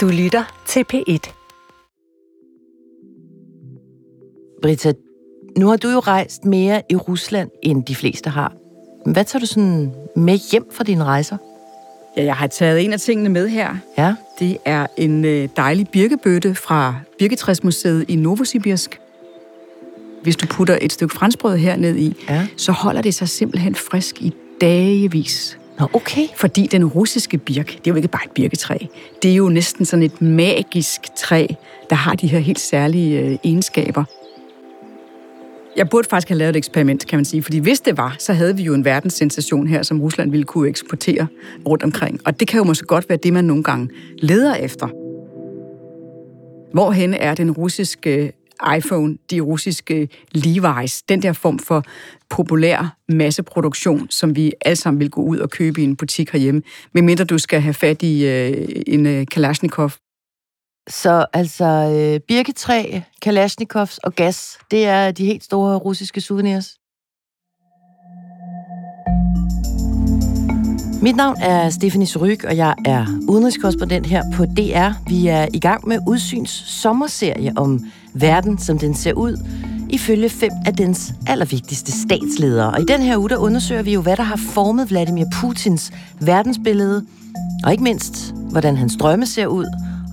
Du lytter til P1. Britta, nu har du jo rejst mere i Rusland, end de fleste har. Hvad tager du sådan med hjem fra dine rejser? Ja, jeg har taget en af tingene med her. Ja. Det er en øh, dejlig birkebøtte fra Birketræsmuseet i Novosibirsk. Hvis du putter et stykke franskbrød herned i, Ja. så holder det sig simpelthen frisk i dagevis. Nå, okay. Fordi den russiske birk, det er jo ikke bare et birketræ. Det er jo næsten sådan et magisk træ, der har de her helt særlige øh, egenskaber. Jeg burde faktisk have lavet et eksperiment, kan man sige. Fordi hvis det var, så havde vi jo en verdenssensation her, som Rusland ville kunne eksportere rundt omkring. Og det kan jo måske godt være det, man nogle gange leder efter. Hvorhen er den russiske iPhone, de russiske Levi's, den der form for populær masseproduktion, som vi alle sammen vil gå ud og købe i en butik herhjemme, medmindre du skal have fat i øh, en øh, Kalashnikov. Så altså øh, birketræ, Kalashnikovs og gas, det er de helt store russiske souvenirs. Mit navn er Stephanie Suryk, og jeg er udenrigskorrespondent her på DR. Vi er i gang med Udsyns sommerserie om verden, som den ser ud, ifølge fem af dens allervigtigste statsledere. Og i den her uge, der undersøger vi jo, hvad der har formet Vladimir Putins verdensbillede, og ikke mindst, hvordan hans drømme ser ud,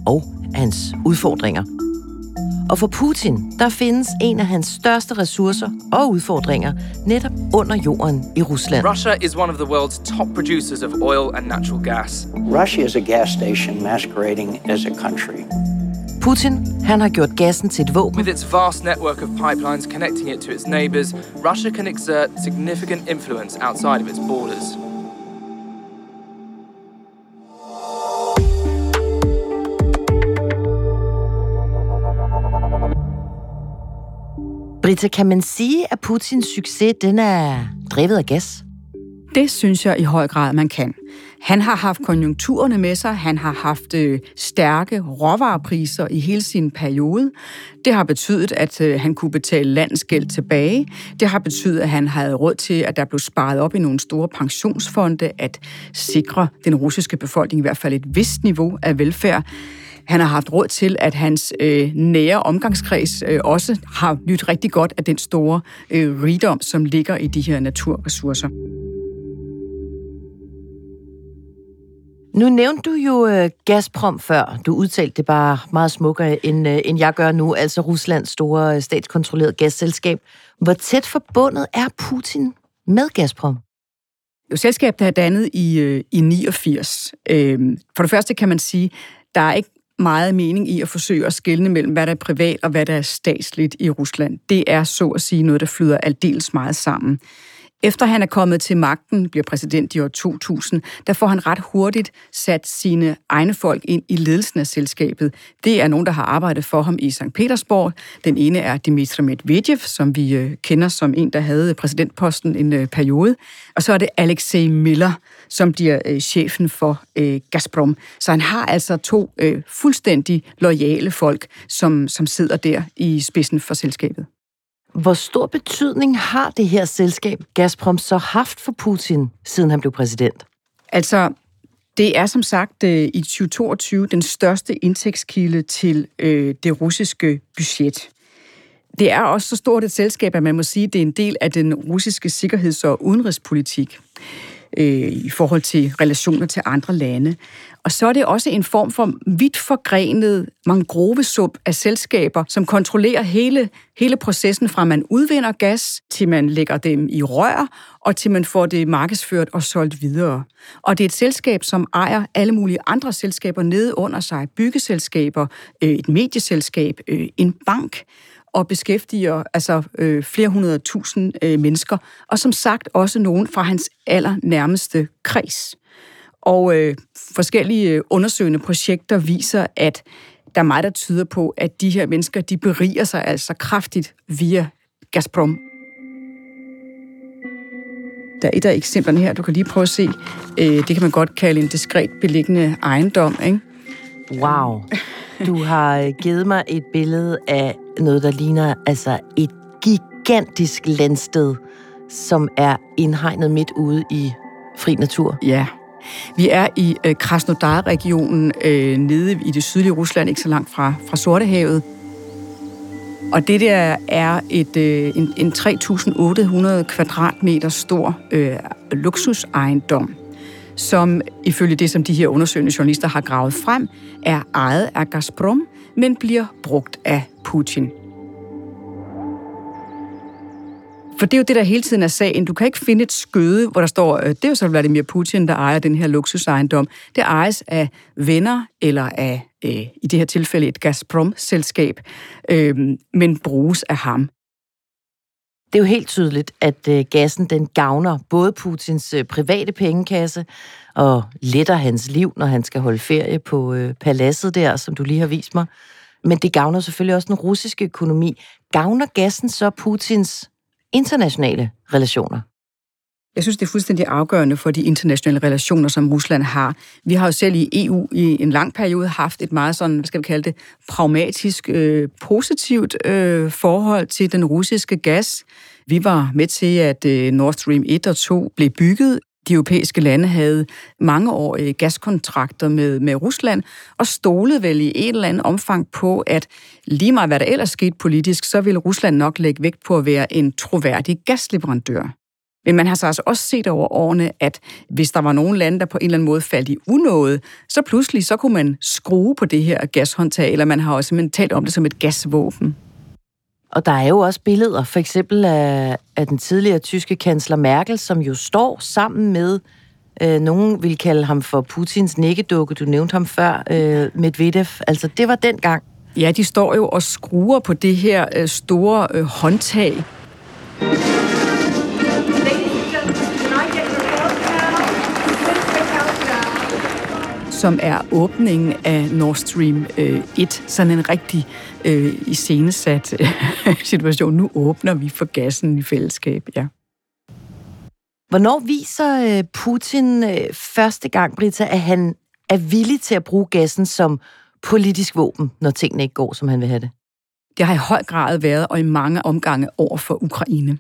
og hans udfordringer. Og for Putin, der findes en af hans største ressourcer og udfordringer netop under jorden i Rusland. Russia is one of the world's top producers of oil and natural gas. Russia is a gas station masquerading as a country. Putin, han har gjort gassen til et våben, With its vast network of pipelines connecting it to its neighbors, Russia can exert significant influence outside of its borders. Britta, kan man sige, at Putins succes, den er drevet af gas? Det synes jeg i høj grad, man kan. Han har haft konjunkturerne med sig, han har haft øh, stærke råvarepriser i hele sin periode. Det har betydet, at øh, han kunne betale landsgæld tilbage. Det har betydet, at han havde råd til, at der blev sparet op i nogle store pensionsfonde, at sikre den russiske befolkning i hvert fald et vist niveau af velfærd. Han har haft råd til, at hans øh, nære omgangskreds øh, også har nyt rigtig godt af den store øh, rigdom, som ligger i de her naturressourcer. Nu nævnte du jo øh, Gazprom før. Du udtalte det bare meget smukkere, end, øh, end jeg gør nu, altså Ruslands store øh, statskontrollerede gasselskab. Hvor tæt forbundet er Putin med Gazprom? Jo, selskabet er dannet i, øh, i 89. Øhm, for det første kan man sige, der er ikke meget mening i at forsøge at skelne mellem, hvad der er privat og hvad der er statsligt i Rusland. Det er så at sige noget, der flyder aldeles meget sammen. Efter han er kommet til magten, bliver præsident i år 2000, der får han ret hurtigt sat sine egne folk ind i ledelsen af selskabet. Det er nogen, der har arbejdet for ham i St. Petersborg. Den ene er Dmitry Medvedev, som vi øh, kender som en, der havde præsidentposten en øh, periode. Og så er det Alexei Miller, som bliver øh, chefen for Gazprom. Så han har altså to fuldstændig loyale folk, som, som sidder der i spidsen for selskabet. Hvor stor betydning har det her selskab, Gazprom, så haft for Putin, siden han blev præsident? Altså, det er som sagt øh, i 2022 den største indtægtskilde til øh, det russiske budget. Det er også så stort et selskab, at man må sige, at det er en del af den russiske sikkerheds- og udenrigspolitik øh, i forhold til relationer til andre lande. Og så er det også en form for vidt forgrenet mangrovesump af selskaber, som kontrollerer hele, hele processen fra man udvinder gas, til man lægger dem i rør, og til man får det markedsført og solgt videre. Og det er et selskab, som ejer alle mulige andre selskaber nede under sig. Byggeselskaber, øh, et medieselskab, øh, en bank og beskæftiger altså øh, flere hundrede tusind øh, mennesker, og som sagt også nogen fra hans allernærmeste kreds. Og øh, forskellige øh, undersøgende projekter viser, at der er meget, der tyder på, at de her mennesker, de beriger sig altså kraftigt via Gazprom. Der er et af eksemplerne her, du kan lige prøve at se. Øh, det kan man godt kalde en diskret beliggende ejendom, ikke? Wow. Du har øh, givet mig et billede af noget, der ligner altså et gigantisk landsted, som er indhegnet midt ude i fri natur. Ja. Vi er i øh, Krasnodar-regionen øh, nede i det sydlige Rusland, ikke så langt fra, fra Sortehavet. Og det der er et, øh, en, en 3.800 kvadratmeter stor øh, luksusejendom, som ifølge det, som de her undersøgende journalister har gravet frem, er ejet af Gazprom, men bliver brugt af Putin. For det er jo det, der hele tiden er sagen. Du kan ikke finde et skøde, hvor der står, øh, det er jo så Vladimir Putin, der ejer den her luksusejendom. Det ejes af venner eller af, øh, i det her tilfælde, et Gazprom-selskab, øh, men bruges af ham. Det er jo helt tydeligt, at øh, gassen den gavner både Putins øh, private pengekasse og letter hans liv, når han skal holde ferie på øh, paladset der, som du lige har vist mig. Men det gavner selvfølgelig også den russiske økonomi. Gavner gassen så Putins internationale relationer? Jeg synes, det er fuldstændig afgørende for de internationale relationer, som Rusland har. Vi har jo selv i EU i en lang periode haft et meget sådan, hvad skal vi kalde det, pragmatisk, øh, positivt øh, forhold til den russiske gas. Vi var med til, at øh, Nord Stream 1 og 2 blev bygget. De europæiske lande havde mange år øh, gaskontrakter med, med Rusland, og stolede vel i et eller andet omfang på, at lige meget hvad der ellers skete politisk, så ville Rusland nok lægge vægt på at være en troværdig gasleverandør. Men man har så altså også set over årene, at hvis der var nogle lande, der på en eller anden måde faldt i unåde, så pludselig så kunne man skrue på det her gashåndtag, eller man har også simpelthen talt om det som et gasvåben. Og der er jo også billeder, for eksempel af, af den tidligere tyske kansler Merkel, som jo står sammen med, øh, nogen vil kalde ham for Putins nikkedukke, du nævnte ham før, øh, Medvedev. Altså, det var dengang. Ja, de står jo og skruer på det her øh, store øh, håndtag. Som er åbningen af Nord Stream 1. Øh, Sådan en rigtig øh, iscenesat øh, situation. Nu åbner vi for gassen i fællesskab, ja. Hvornår viser øh, Putin første gang, Brita, at han er villig til at bruge gassen som politisk våben, når tingene ikke går, som han vil have det? Det har i høj grad været, og i mange omgange over for Ukraine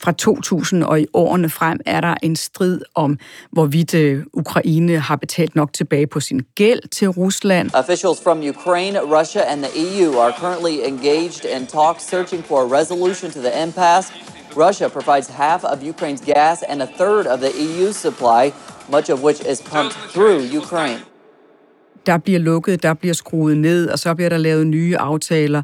fra 2000 og i årene frem er der en strid om, hvorvidt øh, Ukraine har betalt nok tilbage på sin gæld til Rusland. Officials from Ukraine, Russia and the EU are currently engaged in talks searching for a resolution to the impasse. Russia provides half of Ukraine's gas and a third of the EU's supply, much of which is pumped through Ukraine. Der bliver lukket, der bliver skruet ned, og så bliver der lavet nye aftaler.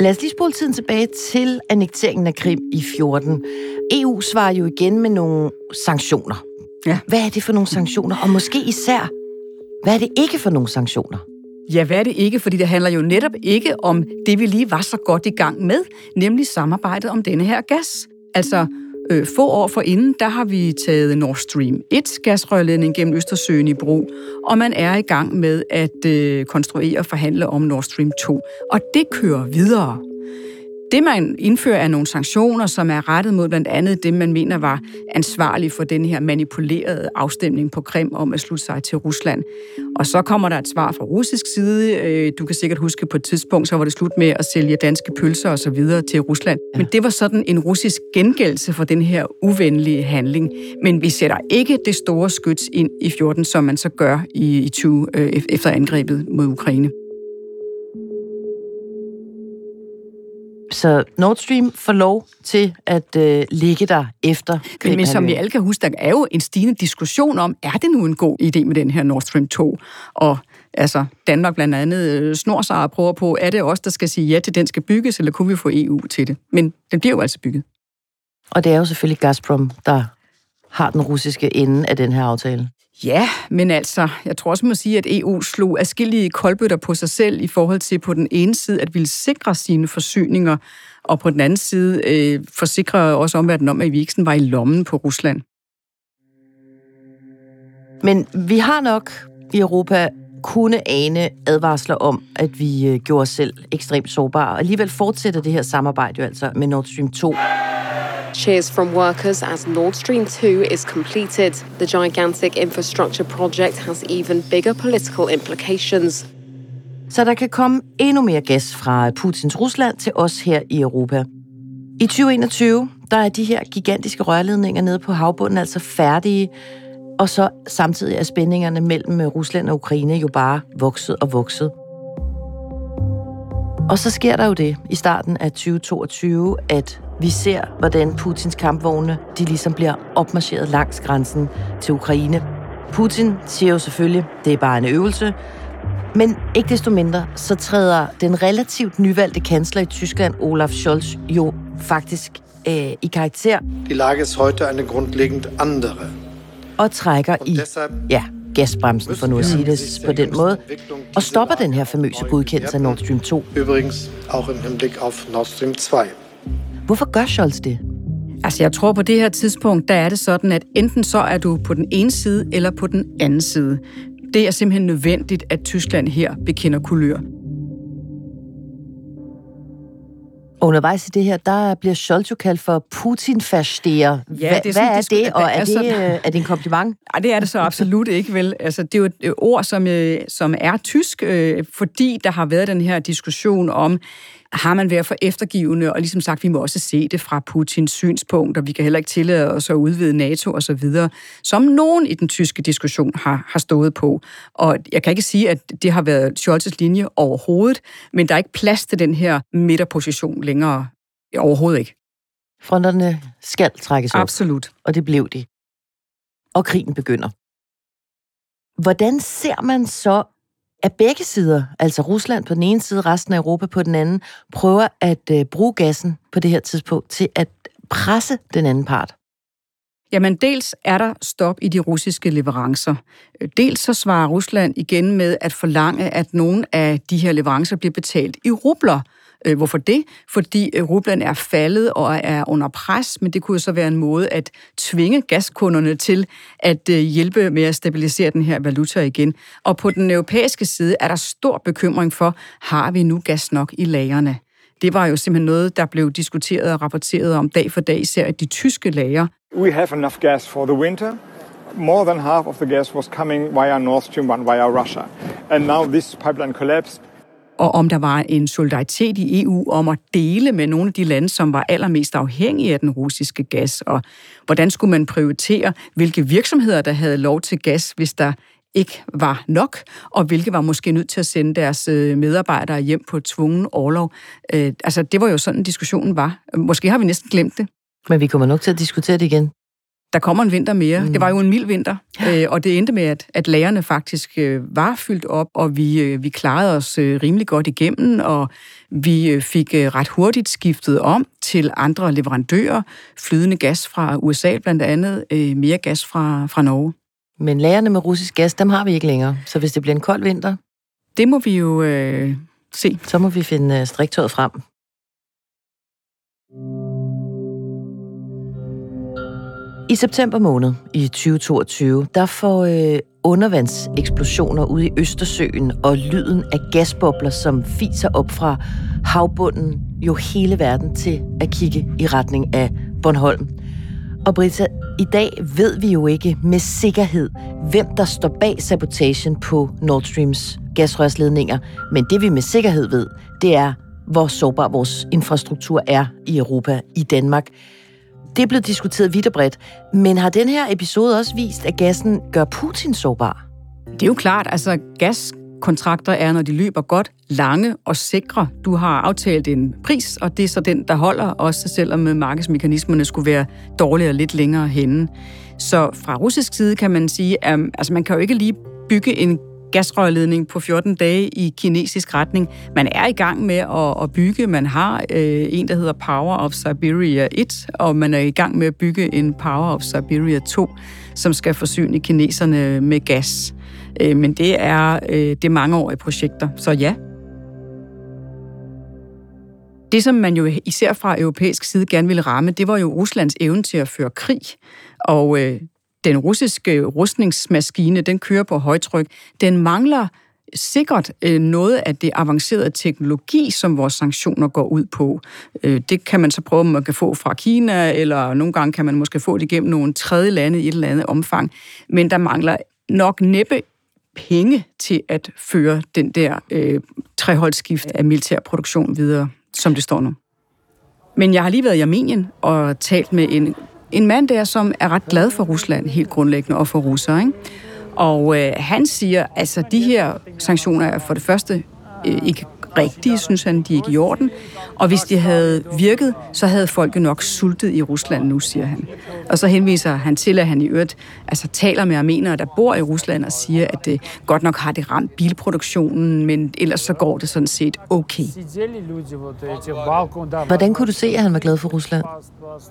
Lad os lige spole tiden tilbage til annekteringen af Krim i 14. EU svarer jo igen med nogle sanktioner. Ja. Hvad er det for nogle sanktioner? Og måske især, hvad er det ikke for nogle sanktioner? Ja, hvad er det ikke? Fordi det handler jo netop ikke om det, vi lige var så godt i gang med, nemlig samarbejdet om denne her gas. Altså, Øh, få år for inden, der har vi taget Nord Stream 1 gasrørledning gennem Østersøen i brug, og man er i gang med at øh, konstruere og forhandle om Nord Stream 2. Og det kører videre. Det, man indfører, er nogle sanktioner, som er rettet mod blandt andet det, man mener var ansvarlig for den her manipulerede afstemning på Krim om at slutte sig til Rusland. Og så kommer der et svar fra russisk side. Øh, du kan sikkert huske på et tidspunkt, så var det slut med at sælge danske pølser og så videre til Rusland. Men det var sådan en russisk gengældelse for den her uvenlige handling. Men vi sætter ikke det store skyts ind i 14, som man så gør i, i 20 øh, efter angrebet mod Ukraine. Så Nord Stream får lov til at øh, ligge der efter Men, men som vi alle kan huske, der er jo en stigende diskussion om, er det nu en god idé med den her Nord Stream 2? Og altså, Danmark blandt andet øh, snor sig og prøver på, er det os, der skal sige ja til, den skal bygges, eller kunne vi få EU til det? Men den bliver jo altså bygget. Og det er jo selvfølgelig Gazprom, der har den russiske ende af den her aftale. Ja, men altså, jeg tror også, man må sige, at EU slog afskillige koldbøtter på sig selv i forhold til på den ene side at ville sikre sine forsyninger, og på den anden side øh, forsikre også omverdenen om, at vi ikke var i lommen på Rusland. Men vi har nok i Europa kunne ane advarsler om, at vi øh, gjorde os selv ekstremt sårbare. Og alligevel fortsætter det her samarbejde jo altså med Nord Stream 2. Cheers from workers as Nord Stream 2 is completed. The gigantic infrastructure project has even bigger political implications. Så der kan komme endnu mere gas fra Putins Rusland til os her i Europa. I 2021, der er de her gigantiske rørledninger nede på havbunden altså færdige, og så samtidig er spændingerne mellem Rusland og Ukraine jo bare vokset og vokset. Og så sker der jo det i starten af 2022, at vi ser, hvordan Putins kampvogne de ligesom bliver opmarcheret langs grænsen til Ukraine. Putin siger jo selvfølgelig, det er bare en øvelse, men ikke desto mindre, så træder den relativt nyvalgte kansler i Tyskland, Olaf Scholz, jo faktisk øh, i karakter. Die Lage ist heute eine grundlegend andere. Og trækker i ja, gasbremsen, for nu at sige det på den måde, og stopper den her famøse godkendelse af Nord Stream 2. Übrigens auch im Hinblick auf Nord Stream 2. Hvorfor gør Scholz det? Altså, jeg tror på det her tidspunkt, der er det sådan, at enten så er du på den ene side eller på den anden side. Det er simpelthen nødvendigt, at Tyskland her bekender kulør. Og undervejs i det her, der bliver Scholz jo kaldt for putin Ja, det er hvad, hvad er det, og er, det, øh, er det en kompliment? Nej, det er det så absolut ikke, vel? Altså, det er jo et ord, som, øh, som er tysk, øh, fordi der har været den her diskussion om, har man været for eftergivende, og ligesom sagt, vi må også se det fra Putins synspunkt, og vi kan heller ikke tillade os at udvide NATO og så videre, som nogen i den tyske diskussion har, har stået på. Og jeg kan ikke sige, at det har været Scholz's linje overhovedet, men der er ikke plads til den her midterposition længere. Overhovedet ikke. Fronterne skal trækkes op. Absolut. Og det blev de. Og krigen begynder. Hvordan ser man så at begge sider, altså Rusland på den ene side, resten af Europa på den anden, prøver at øh, bruge gassen på det her tidspunkt til at presse den anden part? Jamen, dels er der stop i de russiske leverancer. Dels så svarer Rusland igen med at forlange, at nogle af de her leverancer bliver betalt i rubler. Øh, hvorfor det? Fordi øh, rublen er faldet og er under pres, men det kunne så være en måde at tvinge gaskunderne til at øh, hjælpe med at stabilisere den her valuta igen. Og på den europæiske side er der stor bekymring for, har vi nu gas nok i lagerne? Det var jo simpelthen noget, der blev diskuteret og rapporteret om dag for dag, især de tyske lager. We have enough gas for the winter. More than half of the gas was coming via Nord Stream 1, via Russia. And now this pipeline collapsed og om der var en solidaritet i EU om at dele med nogle af de lande, som var allermest afhængige af den russiske gas, og hvordan skulle man prioritere, hvilke virksomheder, der havde lov til gas, hvis der ikke var nok, og hvilke var måske nødt til at sende deres øh, medarbejdere hjem på tvungen overlov. Øh, altså, det var jo sådan, diskussionen var. Måske har vi næsten glemt det. Men vi kommer nok til at diskutere det igen der kommer en vinter mere. Mm. Det var jo en mild vinter, øh, og det endte med, at, at lagerne faktisk øh, var fyldt op, og vi, øh, vi klarede os øh, rimelig godt igennem, og vi øh, fik øh, ret hurtigt skiftet om til andre leverandører. Flydende gas fra USA blandt andet, øh, mere gas fra, fra Norge. Men lagerne med russisk gas, dem har vi ikke længere. Så hvis det bliver en kold vinter... Det må vi jo øh, se. Så må vi finde øh, striktøjet frem. I september måned i 2022, der får øh, undervandseksplosioner ude i Østersøen og lyden af gasbobler, som fiser op fra havbunden, jo hele verden til at kigge i retning af Bornholm. Og Britta, i dag ved vi jo ikke med sikkerhed, hvem der står bag sabotagen på Nord Streams gasrørsledninger, men det vi med sikkerhed ved, det er, hvor sårbar vores infrastruktur er i Europa, i Danmark. Det er blevet diskuteret vidt og bredt. Men har den her episode også vist, at gassen gør Putin sårbar? Det er jo klart, altså gas kontrakter er, når de løber godt, lange og sikre. Du har aftalt en pris, og det er så den, der holder, også selvom øh, markedsmekanismerne skulle være dårligere lidt længere henne. Så fra russisk side kan man sige, at altså man kan jo ikke lige bygge en gasrørledning på 14 dage i kinesisk retning. Man er i gang med at, at bygge. Man har øh, en, der hedder Power of Siberia 1, og man er i gang med at bygge en Power of Siberia 2, som skal forsyne kineserne med gas. Øh, men det er, øh, det er mangeårige projekter, så ja. Det, som man jo især fra europæisk side gerne ville ramme, det var jo Ruslands evne til at føre krig. Og øh, den russiske rustningsmaskine, den kører på højtryk. Den mangler sikkert øh, noget af det avancerede teknologi, som vores sanktioner går ud på. Øh, det kan man så prøve, om man kan få fra Kina, eller nogle gange kan man måske få det gennem nogle tredje lande i et eller andet omfang. Men der mangler nok næppe penge til at føre den der øh, treholdsskift af militær produktion videre, som det står nu. Men jeg har lige været i Armenien og talt med en, en mand der, som er ret glad for Rusland helt grundlæggende og for russere. Ikke? Og øh, han siger, altså de her sanktioner er for det første øh, ikke rigtige, synes han, de er ikke i orden. Og hvis de havde virket, så havde folket nok sultet i Rusland nu, siger han. Og så henviser han til, at han i øvrigt altså, taler med armenere, der bor i Rusland, og siger, at det godt nok har det ramt bilproduktionen, men ellers så går det sådan set okay. Hvordan kunne du se, at han var glad for Rusland?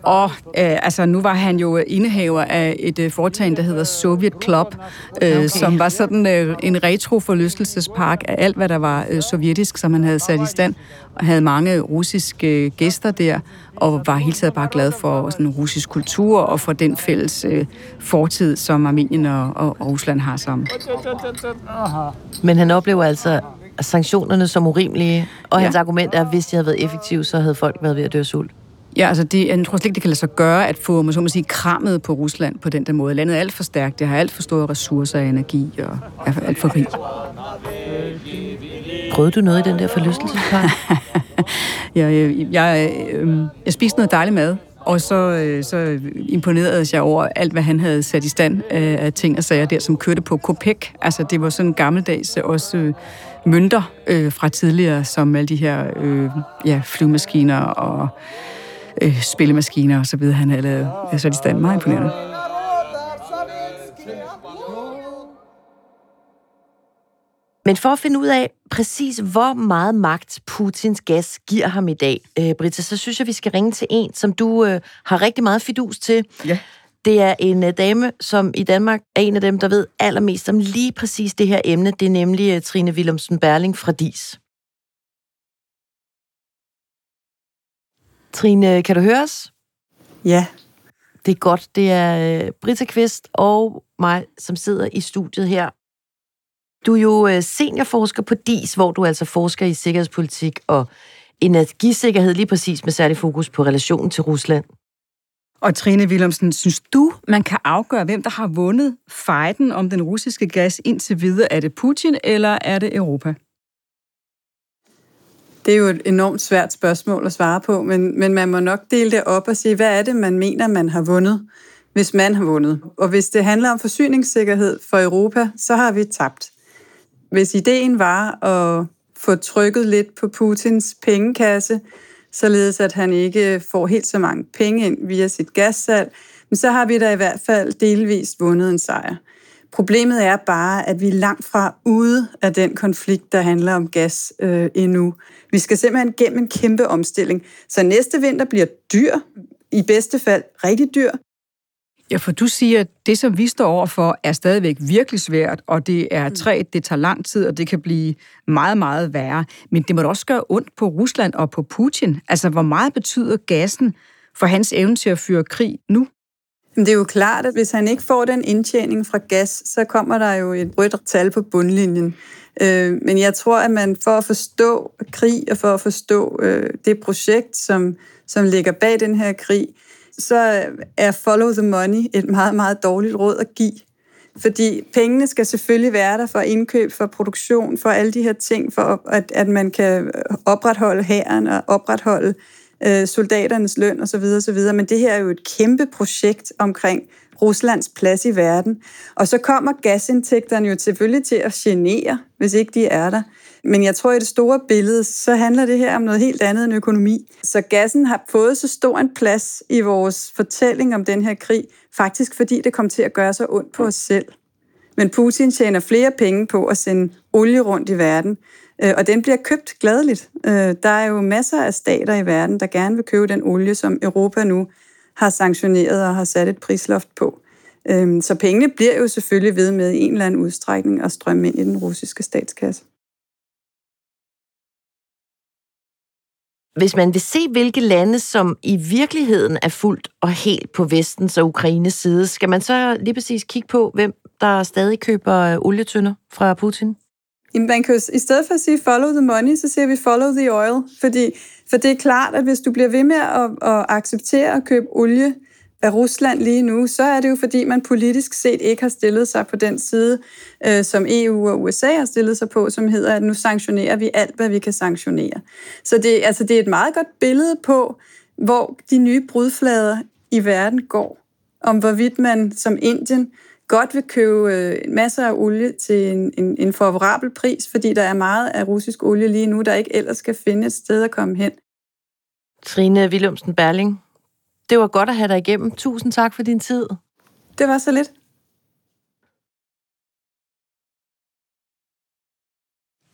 Og øh, altså, nu var han jo indehaver af et øh, foretagende, der hedder Soviet Club, øh, okay. som var sådan øh, en retro-forlystelsespark af alt, hvad der var øh, sovjetisk, som han havde sat i stand, og havde mange russiske gæster der, og var helt taget bare glad for sådan russisk kultur og for den fælles øh, fortid, som Armenien og, og, Rusland har sammen. Men han oplever altså sanktionerne som urimelige, og hans ja. argument er, at hvis de havde været effektive, så havde folk været ved at dø af sult. Ja, altså det, jeg tror slet ikke, det kan lade sig gøre at få, man så må sige, krammet på Rusland på den der måde. Landet er alt for stærkt, det har alt for store ressourcer og energi, og er alt for rigt. Prøvede du noget i den der forlystelsespark? jeg, jeg, jeg, jeg spiste noget dejlig mad, og så, øh, så imponerede jeg over alt, hvad han havde sat i stand øh, af, ting og sager der, som kørte på Kopek. Altså, det var sådan gammeldags øh, også mønter øh, fra tidligere, som alle de her øh, ja, flyvemaskiner og øh, spillemaskiner og så videre, han havde lavet. Så i stand meget imponerende. Men for at finde ud af præcis, hvor meget magt Putins gas giver ham i dag, øh, Britta, så synes jeg, vi skal ringe til en, som du øh, har rigtig meget fidus til. Ja. Det er en øh, dame, som i Danmark er en af dem, der ved allermest om lige præcis det her emne. Det er nemlig øh, Trine Willemsen Berling fra DIS. Trine, kan du høre os? Ja. Det er godt. Det er øh, Britta Kvist og mig, som sidder i studiet her. Du er jo øh, seniorforsker på DIS, hvor du altså forsker i sikkerhedspolitik og energisikkerhed, lige præcis med særlig fokus på relationen til Rusland. Og Trine Willemsen, synes du, man kan afgøre, hvem der har vundet fejden om den russiske gas indtil videre? Er det Putin, eller er det Europa? Det er jo et enormt svært spørgsmål at svare på, men, men man må nok dele det op og sige, hvad er det, man mener, man har vundet, hvis man har vundet. Og hvis det handler om forsyningssikkerhed for Europa, så har vi tabt. Hvis ideen var at få trykket lidt på Putins pengekasse, således at han ikke får helt så mange penge ind via sit gassalg, men så har vi da i hvert fald delvist vundet en sejr. Problemet er bare, at vi er langt fra ude af den konflikt, der handler om gas øh, endnu. Vi skal simpelthen gennem en kæmpe omstilling. Så næste vinter bliver dyr, i bedste fald rigtig dyr. Ja, for du siger, at det, som vi står overfor, er stadigvæk virkelig svært, og det er mm. træt, det tager lang tid, og det kan blive meget, meget værre. Men det må da også gøre ondt på Rusland og på Putin. Altså, hvor meget betyder gassen for hans evne til at føre krig nu? Det er jo klart, at hvis han ikke får den indtjening fra gas, så kommer der jo et rødt tal på bundlinjen. Øh, men jeg tror, at man for at forstå krig og for at forstå øh, det projekt, som, som ligger bag den her krig, så er follow the money et meget, meget dårligt råd at give. Fordi pengene skal selvfølgelig være der for indkøb, for produktion, for alle de her ting, for at, at man kan opretholde hæren og opretholde øh, soldaternes løn osv. osv. Men det her er jo et kæmpe projekt omkring Ruslands plads i verden. Og så kommer gasindtægterne jo selvfølgelig til at genere, hvis ikke de er der. Men jeg tror, at i det store billede, så handler det her om noget helt andet end økonomi. Så gassen har fået så stor en plads i vores fortælling om den her krig, faktisk fordi det kom til at gøre så ondt på os selv. Men Putin tjener flere penge på at sende olie rundt i verden, øh, og den bliver købt gladeligt. Øh, der er jo masser af stater i verden, der gerne vil købe den olie, som Europa nu har sanktioneret og har sat et prisloft på. Øhm, så pengene bliver jo selvfølgelig ved med i en eller anden udstrækning at strømme ind i den russiske statskasse. Hvis man vil se, hvilke lande, som i virkeligheden er fuldt og helt på vestens og Ukraines side, skal man så lige præcis kigge på, hvem der stadig køber olietønder fra Putin? Jamen, man kan jo, I stedet for at sige follow the money, så siger vi follow the oil. Fordi, for det er klart, at hvis du bliver ved med at, at acceptere at købe olie af Rusland lige nu, så er det jo fordi, man politisk set ikke har stillet sig på den side, øh, som EU og USA har stillet sig på, som hedder, at nu sanktionerer vi alt, hvad vi kan sanktionere. Så det, altså, det er et meget godt billede på, hvor de nye brudflader i verden går. Om hvorvidt man som Indien godt vil købe øh, masser af olie til en, en, en favorabel pris, fordi der er meget af russisk olie lige nu, der ikke ellers skal finde et sted at komme hen. Trine Willumsen Berling, det var godt at have dig igennem. Tusind tak for din tid. Det var så lidt.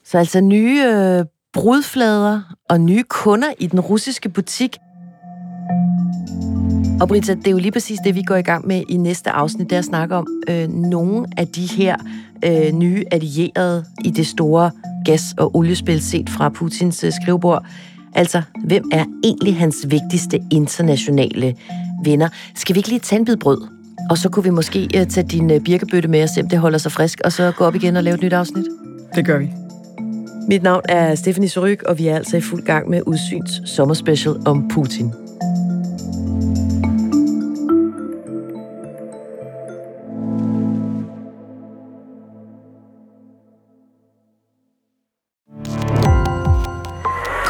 Så altså nye øh, brudflader og nye kunder i den russiske butik. Og Britta, det er jo lige præcis det, vi går i gang med i næste afsnit, der snakker om øh, nogle af de her øh, nye allierede i det store gas- og oliespil set fra Putins øh, skrivebord. Altså, hvem er egentlig hans vigtigste internationale venner? Skal vi ikke lige tage en bid brød? Og så kunne vi måske øh, tage din øh, birkebøtte med og se, om det holder sig frisk, og så gå op igen og lave et nyt afsnit? Det gør vi. Mit navn er Stephanie Soryk, og vi er altså i fuld gang med Udsyns sommerspecial om Putin.